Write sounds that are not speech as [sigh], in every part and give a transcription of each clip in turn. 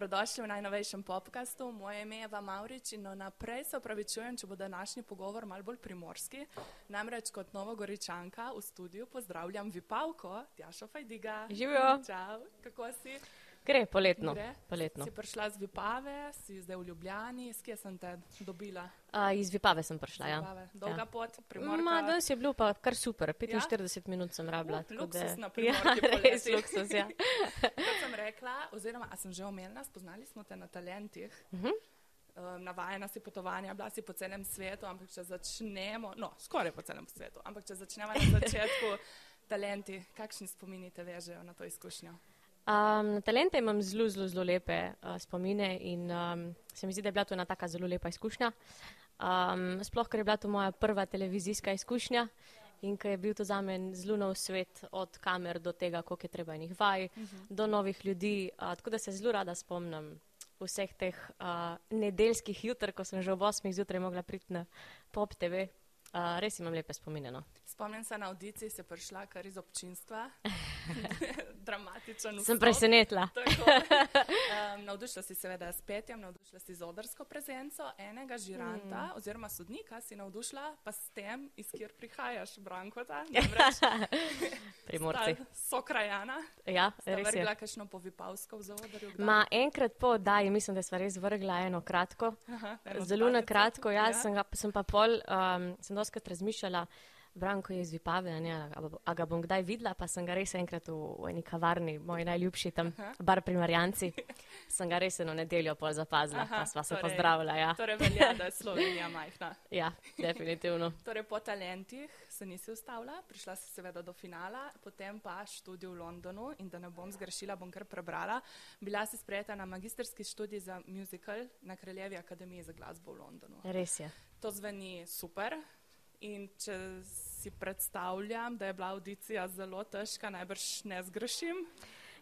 Dobrodošli v najnovejšem podkastu. Moje ime je Eva Maurič in naprej se opravičujem, če bo današnji pogovor mal bolj primorski. Namreč kot novogoričanka v studiu pozdravljam Vipavko, Tjašo Fajdiga. Živijo. Čau, kako si? Gre poletno. Gre? poletno. Si prišla z Vipave, si zdaj v Ljubljani, s kje sem te dobila? A, iz Vipave sem prišla, ja. Vipave. Dolga Ja. pot, primorka. Ma, danes je bilo pa kar super, 45 minut sem rabila. Uh, luksus na [laughs] ja, Primorki res poleti. luksus, ja. [laughs] [laughs] Kot sem rekla, oziroma a sem že omenila, spoznali smo te na talentih. Mhm. Um, navajena si potovanja, bila si po celem svetu, ampak če začnemo, no, skoraj po celem svetu, ampak če začnemo na začetku, talenti, kakšni spomini te vežejo na to izkušnjo? Um, na talente imam zelo, zelo, zelo lepe uh, spomine in um, se mi zdi, da je bila to ena taka zelo lepa izkušnja. Um, sploh, ker je bila to moja prva televizijska izkušnja in ker je bil to za me zelo nov svet, od kamer do tega, koliko je treba enih vaj, uh -huh. do novih ljudi. Uh, tako da se zelo rada spomnim vseh teh uh, nedeljskih jutr, ko sem že ob 8 zjutraj mogla priti na Pop TV. Uh, res imam lepe spomine. No. Spomnim se na audiciji, si prišla kar iz občinstva. [laughs] [laughs] Dramatičen vstop. Sem presenetila. Um, [laughs] navdušila si seveda s petjem, navdušila si z odrsko prezenco enega žiranta mm. oziroma sodnika, si navdušila pa s tem, iz kjer prihajaš, Brankota, [laughs] Primorci. so krajana. Ja, Sta res je. vrgla kakšno povipavsko v zavodrju? kdaj? Ma enkrat po oddaji, mislim, da sva res vrgla eno kratko. Aha, eno Zelo na kratko, ja, sem, ga, sem pa pol, um, sem doskrat razmišljala, Branko je iz Vipave, ne, a, a ga bom kdaj videla, pa sem ga res enkrat v, v eni kavarni, moj najljubši tam, Aha. bar pri Marjanci, sem ga res eno nedeljo pol zapazila, Aha, pa sva se torej- pozdravila, ja. Torej velja, da je Slovenija majhna. [laughs] Ja, definitivno. Torej, po talentih se nisi ustavila, prišla si seveda do finala, potem pa študij v Londonu in da ne bom zgrešila, bom kar prebrala. Bila si sprejeta na magistrski študij za musical na Kraljevi akademiji za glasbo v Londonu. Res je. To zveni super. In če si predstavljam, da je bila audicija zelo težka, najbrž ne zgrešim.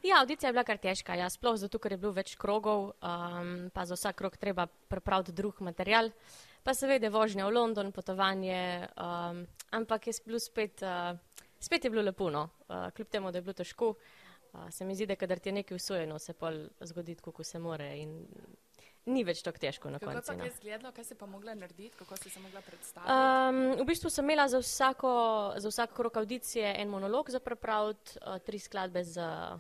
Ja, audicija je bila kar težka, ja, sploh zato, ker je bilo več krogov, um, pa za vsak krog treba pripraviti drug material. Pa seveda vožnja v London, potovanje, um, ampak je bilo spet, uh, spet je bilo lepo, no. uh, kljub temu, da je bilo težko. Uh, se mi zdi, da kadar ti je nekaj usvojeno, se pa zgodi, kako se more in ni več tako težko na Kako je koncu. pa No. to izgledalo, kaj si pa mogla narediti, kako si se mogla predstaviti? Um, v bistvu sem imela za, vsako, za vsak krok audicije en monolog za prepraviti, uh, tri skladbe za,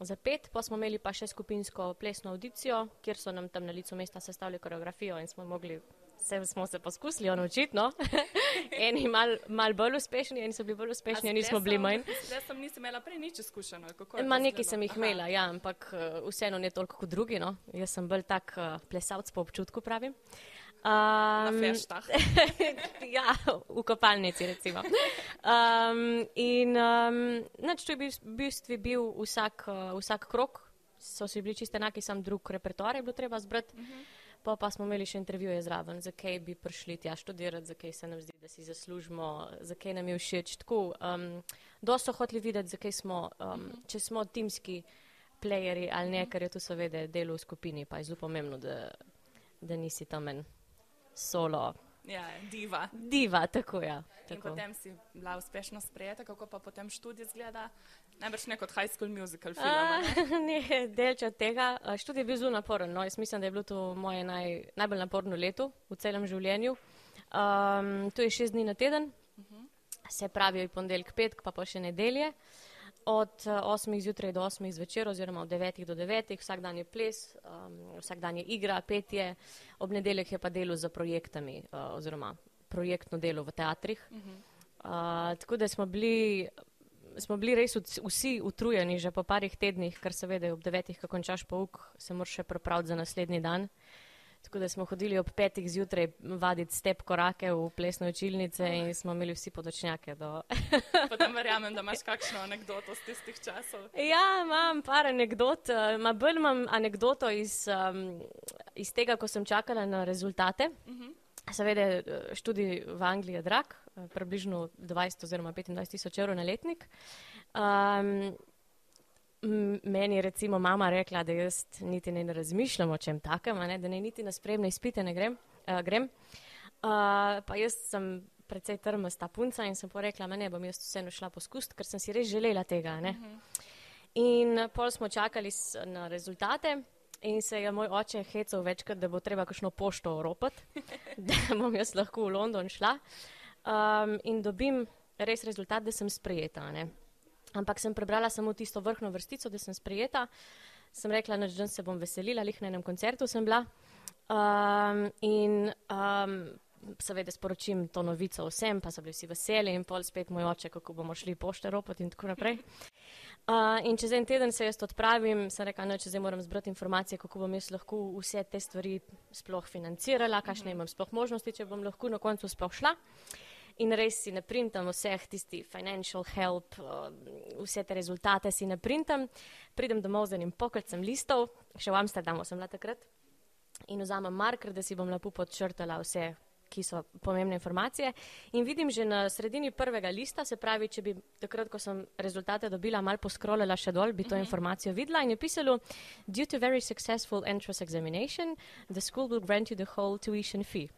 za pet, pa smo imeli pa še skupinsko plesno audicijo, kjer so nam tam na licu mesta sestavili koreografijo in smo mogli. Se, smo se poskusili naučiti, no. [laughs] eni mal, mal bolj uspešni, eni so bili bolj uspešni, eni smo bili manj. Jaz sem nisem imela prej nič izkušeno. Ma nekaj sem jih Aha. imela, ja, ampak uh, vseeno ne toliko kot drugi. No. Jaz sem bolj tak uh, plesavc po občutku, pravim. Na Um, feštah. [laughs] ja, v kopalnici recimo. Um, in um, nač, to je bil, v bistvu bil vsak, uh, vsak krok, so si bili čisto enaki, sam drug repertoar je bilo treba zbrati. Uh -huh. Pa, pa smo imeli še intervjuje zraven, zakaj bi prišli tja študirati, zakaj se nam zdi, da si zaslužimo, zakaj nam je všeč. Tako, um, dosto so hoteli videti, zakaj smo, um, -huh. če smo timski playeri ali ne, ker je to seveda delo v skupini, pa je zelo pomembno, da, da nisi tam en solo Ja, diva. Diva, tako ja. In Tako. potem si bila uspešno sprejeta, kako pa potem študij izgleda. Najbrž ne kot high school musical film. A, ne? [laughs] ne, delč od tega. Študij je bil zelo naporen. No. Jaz mislim, da je bilo to moje naj, najbolj naporno leto v celem življenju. Um, to je šest dni na teden, se pravi ponedeljek, petek, pa pa še nedelje. Od uh, 8 zjutraj do 8 zvečer, oziroma od 9 do 9, vsak dan je ples, um, vsak dan je igra, petje, ob nedeljah je pa delo za projektami, uh, oziroma projektno delo v teatrih. Uh, tako da smo bili, smo bili res vsi utrujeni že po parih tednih, ker seveda ob devetih, ko končaš pouk, se moraš še pripraviti za naslednji dan. Tako da smo hodili ob petih zjutraj vaditi step korake v plesne učilnice in smo imeli vsi podočnjake. Do... [laughs] Potem verjamem, da imaš kakšno anegdoto z tistih časov. ja, imam par anegdot. eh, Ma bolj imam anegdoto iz, um, iz tega, ko sem čakala na rezultate. Seveda je eh, študij v Angliji je drag, eh, približno 20 oziroma 25 tisoč evrov na letnik. Um, meni je recimo mama rekla, da jaz niti ne razmišljam o čem takem, ne, da ne niti na spremne izpite ne grem. Uh, grem. Uh, pa jaz sem precej trmasta punca in sem porekla, ne bom jaz vseeno šla poskusiti, ker sem si res želela tega. Ne? In pol smo čakali na rezultate in se je moj oče hecal večkrat, da bo treba kakšno pošto oropati, [laughs] da bom jaz lahko v London šla. Um, in dobim res rezultat, da sem sprejeta. Ne. Ampak sem prebrala samo tisto vrhno vrstico, da sem sprejeta. Sem rekla, da se bom veselila, lih na enem koncertu sem bila. Um, in um, seveda sporočim to novico vsem, pa so bili vsi veseli in pol spet moj oče, kako bomo šli pošte ropati in tako naprej. Uh, in čez en teden se jaz odpravim, sem rekla, da če zdaj moram zbrati informacije, kako bom jaz lahko vse te stvari sploh financirala, kakšne imam sploh možnosti, če bom lahko na koncu sploh šla. In res si ne printam vseh tistih financial help, vse te rezultate si ne printam. Pridem domov z enim pokrcem listov, še v Amsterdamu sem bila takrat, in vzamem marker, da si bom lepo podčrtala vse ki so pomembne informacije. In vidim že na sredini prvega lista, se pravi, če bi takrat, ko sem rezultate dobila, mal poskrolila še dol, bi to uh mhm. -huh. informacijo videla in je pisalo, due to very successful entrance examination, the school will grant you the whole tuition fee.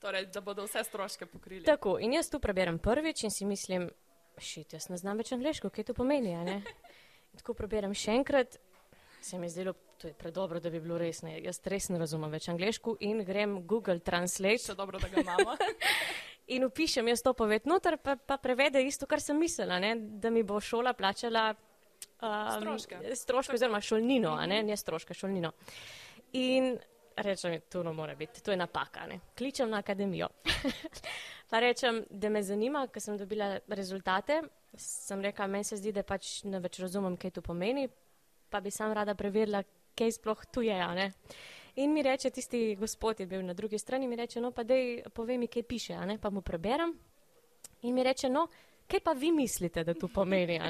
Torej, da bodo vse stroške pokrili. Tako, in jaz tu preberem prvič in si mislim, šit, jaz ne znam več angliško, kaj to pomeni, Tako preberem še enkrat, se mi je zdelo, to je predobro, da bi bilo res ne. Jaz res ne razumem več angliško in grem Google Translate. Še dobro, da ga imamo. [laughs] in upišem jaz to poved noter, pa, pa prevede isto, kar sem mislila, ne? da mi bo šola plačala um, stroške. Stroške oziroma šolnino, a ne, ne stroške, šolnino. In rečem, to ne more biti, to je napaka, ne. Kličem na akademijo. [laughs] pa rečem, da me zanima, ker sem dobila rezultate. Sem rekla, meni se zdi, da pač ne več razumem, kaj to pomeni, pa bi sam rada preverila, kaj sploh tu je. Ne? In mi reče, tisti gospod je bil na drugi strani, mi reče, no pa dej, povej mi, kaj piše, pa mu preberem. In mi reče, no, kaj pa vi mislite, da tu pomeni,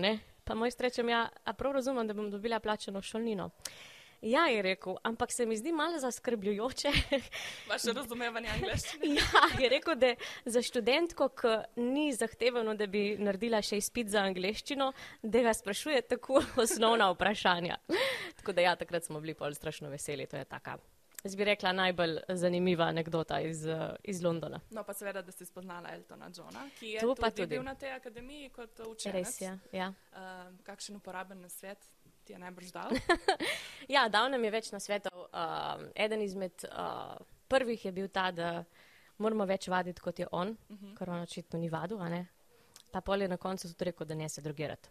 pa moj strečem, ja, a prav razumem, da bom dobila plačeno šolnino. Ja, je rekel, ampak se mi zdi malo zaskrbljujoče. Vaše razumevanje angliščine? [laughs] ja, je rekel, da za študentko, ki ni zahtevano, da bi naredila še izpit za angliščino, da ga sprašuje tako osnovna vprašanja. tako da ja, takrat smo bili pol strašno veseli, to je taka. Jaz bi rekla najbolj zanimiva anekdota iz, iz Londona. No, pa seveda, da ste spoznala Eltona Johna, ki je tudi, tudi bil na tej akademiji kot učenec. Res je, ja. Uh, kakšen uporaben nasvet ti je najbrž dal? [laughs] ja, dal nam je več na svetov. Uh, eden izmed uh, prvih je bil ta, da moramo več vaditi, kot je on, uh mhm. -huh. kar on očitno ni vadil. Pa pol je na koncu tudi rekel, da ne se drugirati.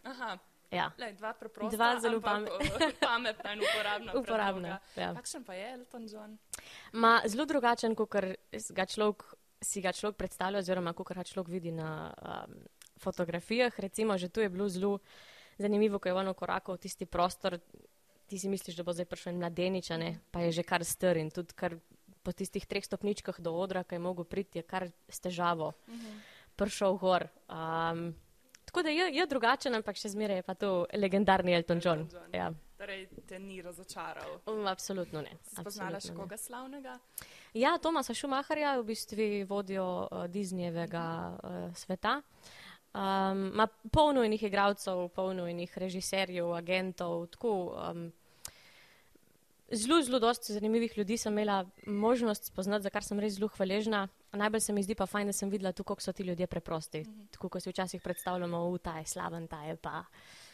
Ja. Lej, dva preprosta, dva zelo [laughs] pametna in uporabna. [laughs] uporabna ja. Kakšen pa je Elton John? Ma, zelo drugačen, kot ga človek, si ga človek predstavlja, oziroma kot ga človek vidi na um, fotografijah. Recimo, že tu je bilo zelo zanimivo, ko je ono korakal v tisti prostor, ti si misliš, da bo zdaj prišel mladenič, pa je že kar str in tudi kar po tistih treh stopničkah do odra, ki je mogel priti, je kar s težavo uh mhm. -huh. prišel gor. Um, tako da je, je drugačen, ampak še zmeraj je pa to legendarni Elton John. Elton John. Ja. Torej, te ni razočaral. Um, absolutno ne. Spoznala še koga slavnega? Ja, Tomasa Schumacherja, v bistvu vodijo uh, Disneyjevega uh, sveta. Um, ma polno enih igralcev, polno enih režiserjev, agentov, tako. Um, zelo, zelo dosti zanimivih ljudi sem imela možnost spoznati, za kar sem res zelo hvaležna. Najbolj se mi zdi pa fajn, da sem videla tu, kako so ti ljudje preprosti. Mm -hmm. Tako, ko si včasih predstavljamo, da ta je slaven, ta je pa.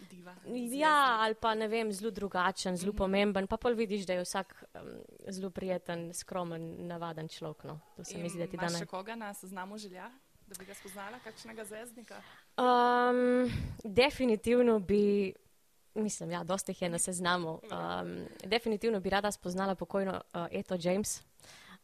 Diva, ja, ali pa ne vem, zelo drugačen, zelo mm -hmm. pomemben. Pa pol vidiš, da je vsak um, zelo prijeten, skromen, navaden človek. No. To se In mi zdi, da ti danes. Še koga na seznamu želja? Da bi ga spoznala, kakšnega zvezdnika? Um, definitivno bi, mislim, ja, dosti jih je na seznamu. Um, definitivno bi rada spoznala pokojno uh, Eto James,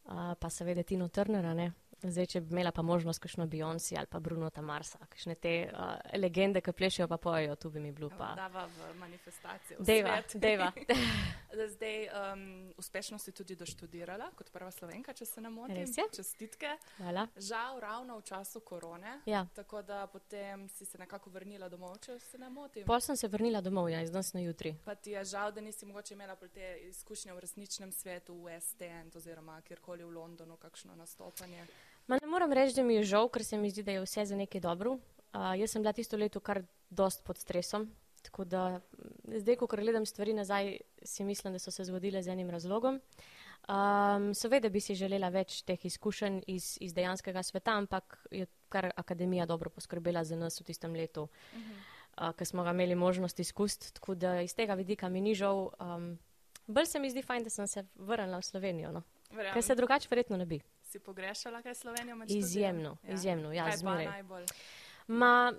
uh, pa seveda Tino Turnera. Zdaj, če bi imela pa možnost, kakšno Beyoncé ali pa Bruno Tamarsa, kakšne te uh, legende, ki plešejo pa pojejo, tu bi mi bilo pa. Dava v manifestacijo. Deva, [laughs] deva. [laughs] Zdaj, um, uspešno si tudi doštudirala kot prva slovenka, če se ne motim. Čestitke. Hvala. Žal, ravno v času korone. Ja. Tako da potem si se nekako vrnila domov, če se ne motim. Pol sem se vrnila domov, ja, iz danes na jutri. Pa ti je žal, da nisi mogoče imela te izkušnje v resničnem svetu, v STN oziroma kjerkoli v Londonu, kakšno nastopanje. Ma ne moram reči, da mi je žal, ker se mi zdi, da je vse za nekaj dobro. Uh, jaz sem bila tisto leto kar dost pod stresom, tako da zdaj, ko gledam stvari nazaj, si mislim, da so se zgodile z enim razlogom. Um, Seveda bi si želela več teh izkušenj iz, iz dejanskega sveta, ampak je kar akademija dobro poskrbela za nas v tistem letu, uh -huh. uh, ker smo ga imeli možnost izkusiti. Tako da iz tega vidika mi ni žal. Um, bolj se mi zdi fajn, da sem se vrnila v Slovenijo. No. Ker se drugače verjetno ne bi. Si pogrešala kaj Slovenijo med Izjemno, študijem? izjemno, ja, kaj zmeraj. najbolj? Ma,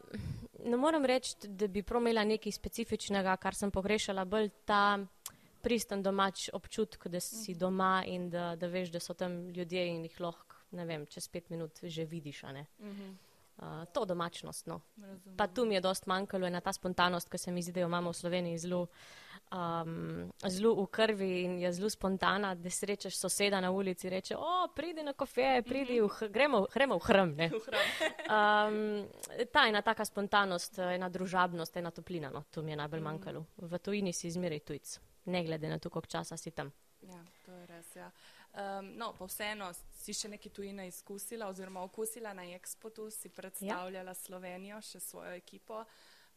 ne morem reči, da bi prav imela nekaj specifičnega, kar sem pogrešala, bolj ta pristen domač občutek, da si doma in da, da veš, da so tam ljudje in jih lahko, ne vem, čez pet minut že vidiš. a ne. Mhm, Uh, to domačnost. No. razumem. Pa tu mi je dost manjkalo, ena ta spontanost, ki se mi zdi, da jo imamo v Sloveniji zelo, um, zelo v krvi in je zelo spontana, da srečeš soseda na ulici in reče: O, pridi na kafe, pridi, v, h- gremo, gremo v hrm. [laughs] V hram. Um, ta ena taka spontanost, ena družabnost, ena toplina, no, to mi je najbolj manjkalo. V tujini si izmeraj tujc, ne glede na to, koliko časa si tam. Ja, to je res. Ja. Um, no, pa vseeno si še nekaj tujine izkusila oziroma okusila na Expotu, si predstavljala ja. Slovenijo, še svojo ekipo.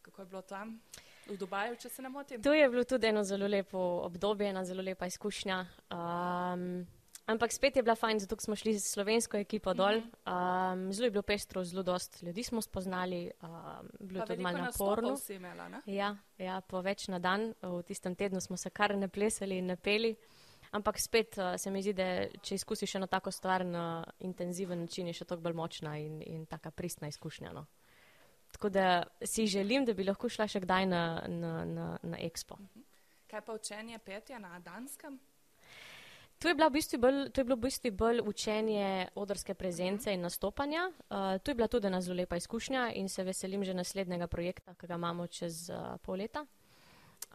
Kako je bilo tam? V Dubaju, če se ne motim? To je bilo tudi eno zelo lepo obdobje, ena zelo lepa izkušnja. Um, ampak spet je bila fajn, zato smo šli s slovensko ekipo dol. Um, zelo je bilo pestro, zelo dost ljudi smo spoznali, um, bilo je tudi malo naporno. imela, ne? Ja, ja, po več na dan, v tistem tednu smo se kar naplesali in napeli. Ampak spet uh, se mi zdi, da če izkusiš eno tako stvar na intenziven način, je še toliko bolj močna in, in taka pristna izkušnja. No. Tako da si želim, da bi lahko šla še kdaj na, na, na, na Expo. Kaj pa učenje petja na Danskem? To je, v bistvu bolj, to je bilo v bistvu bolj učenje odrske prezence in nastopanja. Uh, to je bila tudi ena zelo lepa izkušnja in se veselim že naslednjega projekta, ki ga imamo čez uh, pol leta.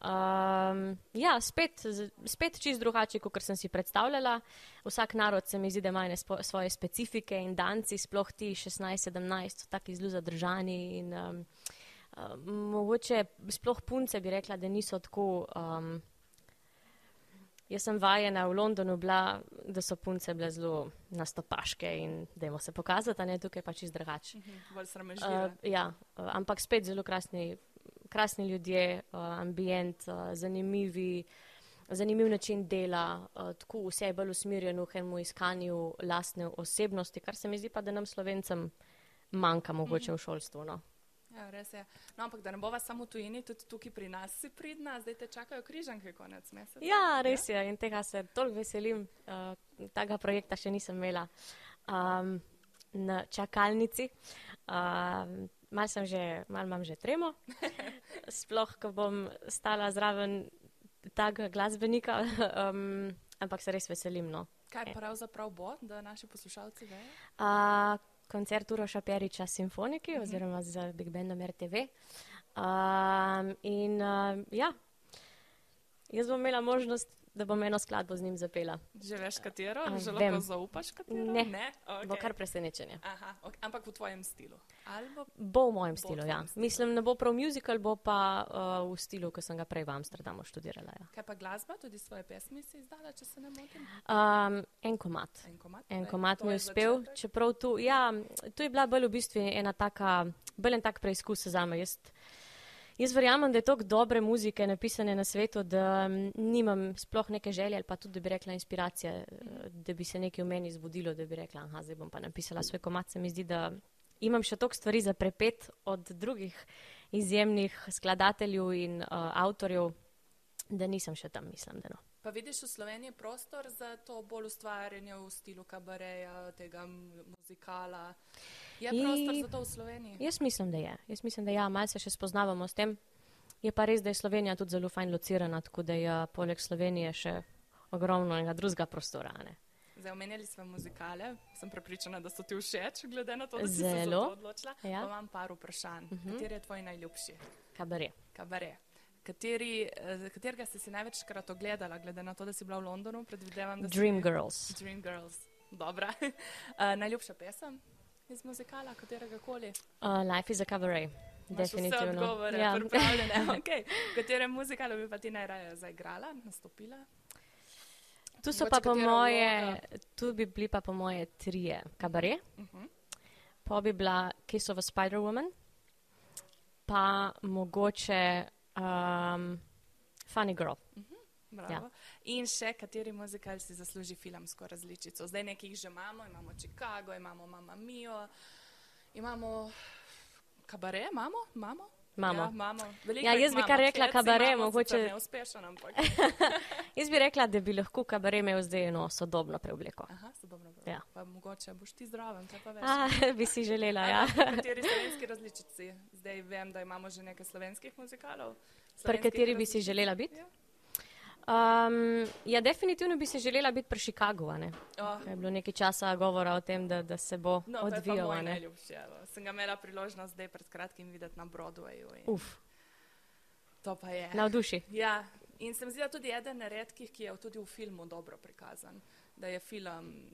Um, ja, spet, spet čist drugače, kot sem si predstavljala. Vsak narod se mi zdi, da ima svoje specifike in danci, sploh ti 16-17, so taki zelo zadržani in um, um, mogoče sploh punce bi rekla, da niso tako. Um, Jaz sem vajena v Londonu bila, da so punce bile zelo nastopaške in dajmo se pokazati, ne tukaj pač iz drugače. Mhm, Bolj sramežljive. Uh, ja, ampak spet zelo krasni, krasni ljudje, uh, ambient, uh, zanimivi, zanimiv način dela, uh, tako vse je bolj usmerjeno v enemu iskanju lastne osebnosti, kar se mi zdi pa, da nam slovencem manjka mogoče v šolstvu. No. Ja, res je. No, ampak da ne bova samo v tujini, tudi tukaj pri nas si pridna, zdaj te čakajo križanke konec meseca. Ja, res je in tega se toliko veselim. Uh, tega projekta še nisem imela um, na čakalnici. Uh, mal že, mal imam že tremo, [laughs] sploh, ko bom stala zraven tega glasbenika, [laughs] um, ampak se res veselim. No. Kaj pravzaprav bo, da naši poslušalci vejo? Uh, koncert Uroša Periča simfoniki oziroma z Big Bandom RTV. Um, in uh, ja, jaz bom imela možnost, da bom eno skladbo z njim zapela. Že veš, katero? A, Že vem. lahko zaupaš, katero? Ne. ne? Okay. Bo kar presenečenje. Aha, okay. ampak v tvojem stilu. Ali bo Bo v mojem Bo v stilu, tvojem ja. stilu. Mislim, ne bo prav musical, bo pa uh, v stilu, ki sem ga prej v Amsterdamu študirala. Ja. Kaj pa glasba, tudi svoje pesmi si izdala, če se ne motim? Um, en komat. En komat. En komat mi je je uspel, začetek. čeprav tu, ja, tu je bila bolj v bistvu ena taka, bolj en tak preizkus za me. Jaz, jaz verjamem, da je toliko dobre muzike napisane na svetu, da mm, nimam sploh neke želje ali pa tudi, da bi rekla, inspiracije, eh, da bi se nekaj v meni zbudilo, da bi rekla, aha, zdaj bom pa napisala svoj komat. Se mi zdi, da imam še toliko stvari za prepet od drugih izjemnih skladateljev in uh, avtorjev, da nisem še tam, mislim, da no. Pa vidiš v Sloveniji prostor za to bolj ustvarjanje v stilu kabareja, tega muzikala? Je I- prostor za to v Sloveniji? Jaz mislim, da je. Jaz mislim, da ja, malo se še spoznavamo s tem. Je pa res, da je Slovenija tudi zelo fajn locirana, tako da je poleg Slovenije še ogromno enega drugega prostora. Ne? Zdaj, omenjali smo muzikale, sem prepričana, da so ti všeč, glede na to, da si se za Zelo. to odločila. Ja. Pa imam par vprašanj. Uh -huh. Kateri je tvoj najljubši Kabare. kabare? Kateri, eh, katerega si si največkrat ogledala, glede na to, da si bila v Londonu? Predvidevam, da si- Dream Girls. Dream Girls. Dobra. uh, [laughs] najljubša pesem iz muzikala, katerega koli? Uh, life is a cabaret. Vse Definitivno. odgovore, Ja. pripravljene. [laughs] Okay. Katerem muzikalu bi pa ti najraje zaigrala, nastopila? Tu so Mogoče pa po moje, vloga? tu bi bili pa po moje trije. Kabare, Uh -huh. pa bi bila Kiss of a Spider Woman, pa mogoče um, Funny Girl. Bravo. Ja. In še kateri muzikal si zasluži filmsko različico? Zdaj nekih že imamo, imamo Chicago, imamo Mamma Mio, imamo kabare, imamo, imamo Imamo. Ja, imamo. Veliko Ja, jaz bi imamo. kar rekla kabare, sicer mogoče- Neuspešen, ampak. [laughs] Jaz bi rekla, da bi lahko kabare imel zdaj eno sodobno preobleko. Aha, sodobno. Ja. Pa mogoče boš ti zraven, kaj pa veš. A, [laughs] bi si želela, ja. Pri kateri slovenski različici? Zdaj vem, da imamo že nekaj slovenskih muzikalov. Pri Slovenskih kateri bi si želela biti? Ja. Um, ja, definitivno bi si želela biti pri Chicagu. a ne. Oh, Je bilo nekaj časa govora o tem, da, da se bo no, to je pa odvijal. a moj ne. najljubši. evo. Sem ga imela priložnost zdaj pred kratkim videti na Broadwayu. in Uf, To pa je. navduši. Ja, in se mi zdi, da tudi eden redkih, ki je tudi v filmu dobro prikazan, da je film,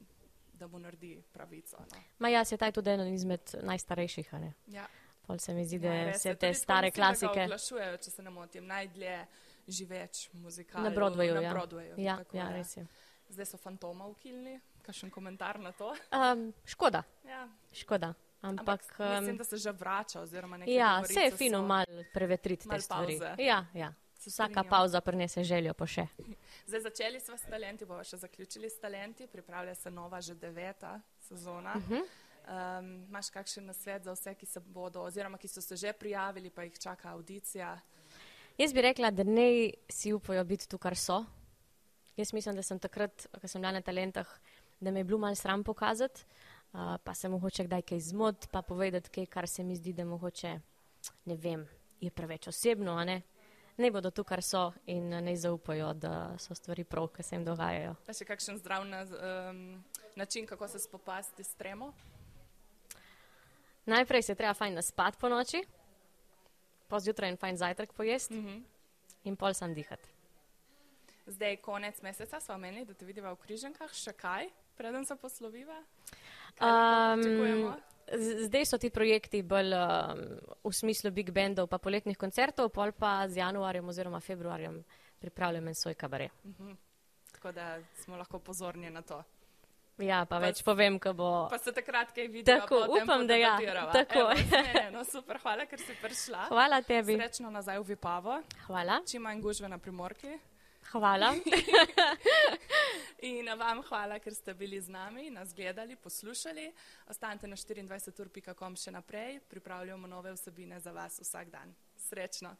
da mu naredi pravico. No. Ma ja, se taj tudi eden izmed najstarejših. Ja. Pol se mi zdi, da Ja, ja, res vse je. te Tudi tako stare mislim, da ga klasike. Oglašujejo, če se ne motim, najdlje živeč muzikal. Na Broadwayu, na ja. Broadwayu, Ja, tako ja, res je. Zdaj so fantoma ukilni, kakšen komentar na to. Um, škoda, Ja. škoda. Ampak, Ampak mislim, da se že vrača. ja, vse je fino malo prevetriti Malo te stvari. pavze. Ja, ja. Vsaka pauza prinese željo po še. [laughs] Zdaj začeli smo s talenti, bomo še zaključili s talenti, pripravlja se nova, že deveta sezona. Uh -huh. Um, imaš kakšen nasvet za vse, ki se bodo, oziroma ki so se že prijavili, pa jih čaka audicija? Jaz bi rekla, da ne si upajo biti tu, kar so. Jaz mislim, da sem takrat, ko sem bila na talentah, da me je bilo malo sram pokazati, uh, pa se mogoče kdaj kaj zmot, pa povedati kaj, kar se mi zdi, da mogoče, ne vem, je preveč osebno, a ne. Ne bodo tu, kar so in ne zaupajo, da so stvari prav, ki se jim dogajajo. Pa še kakšen zdrav na, um, način, kako se spopasti s tremo? Najprej se treba fajn naspati po noči, pa zjutraj en fajn zajtrk pojesti Mm -hmm. in pol sam dihati. Zdaj, konec meseca smo menili, da te vidiva v križankah, še kaj, preden se posloviva. Um, Zdaj so ti projekti bolj um, v smislu big bandov, pa poletnih koncertov, pol pa z januarjem oziroma februarjem pripravljam en svoj kabare. Mhm. Tako da smo lahko pozorni na to. Ja, pa Pa- več povem, ko bo. Pa se takrat kaj vidi. Tako, upam, da ja. Tako. No, super, hvala, ker si prišla. Hvala tebi. Srečno nazaj v Vipavo, Hvala. čim manj gužve na primorki. Hvala. [laughs] In vam hvala, ker ste bili z nami, nas gledali, poslušali. Ostanite na 24ur.com še naprej, pripravljamo nove vsebine za vas vsak dan. Srečno!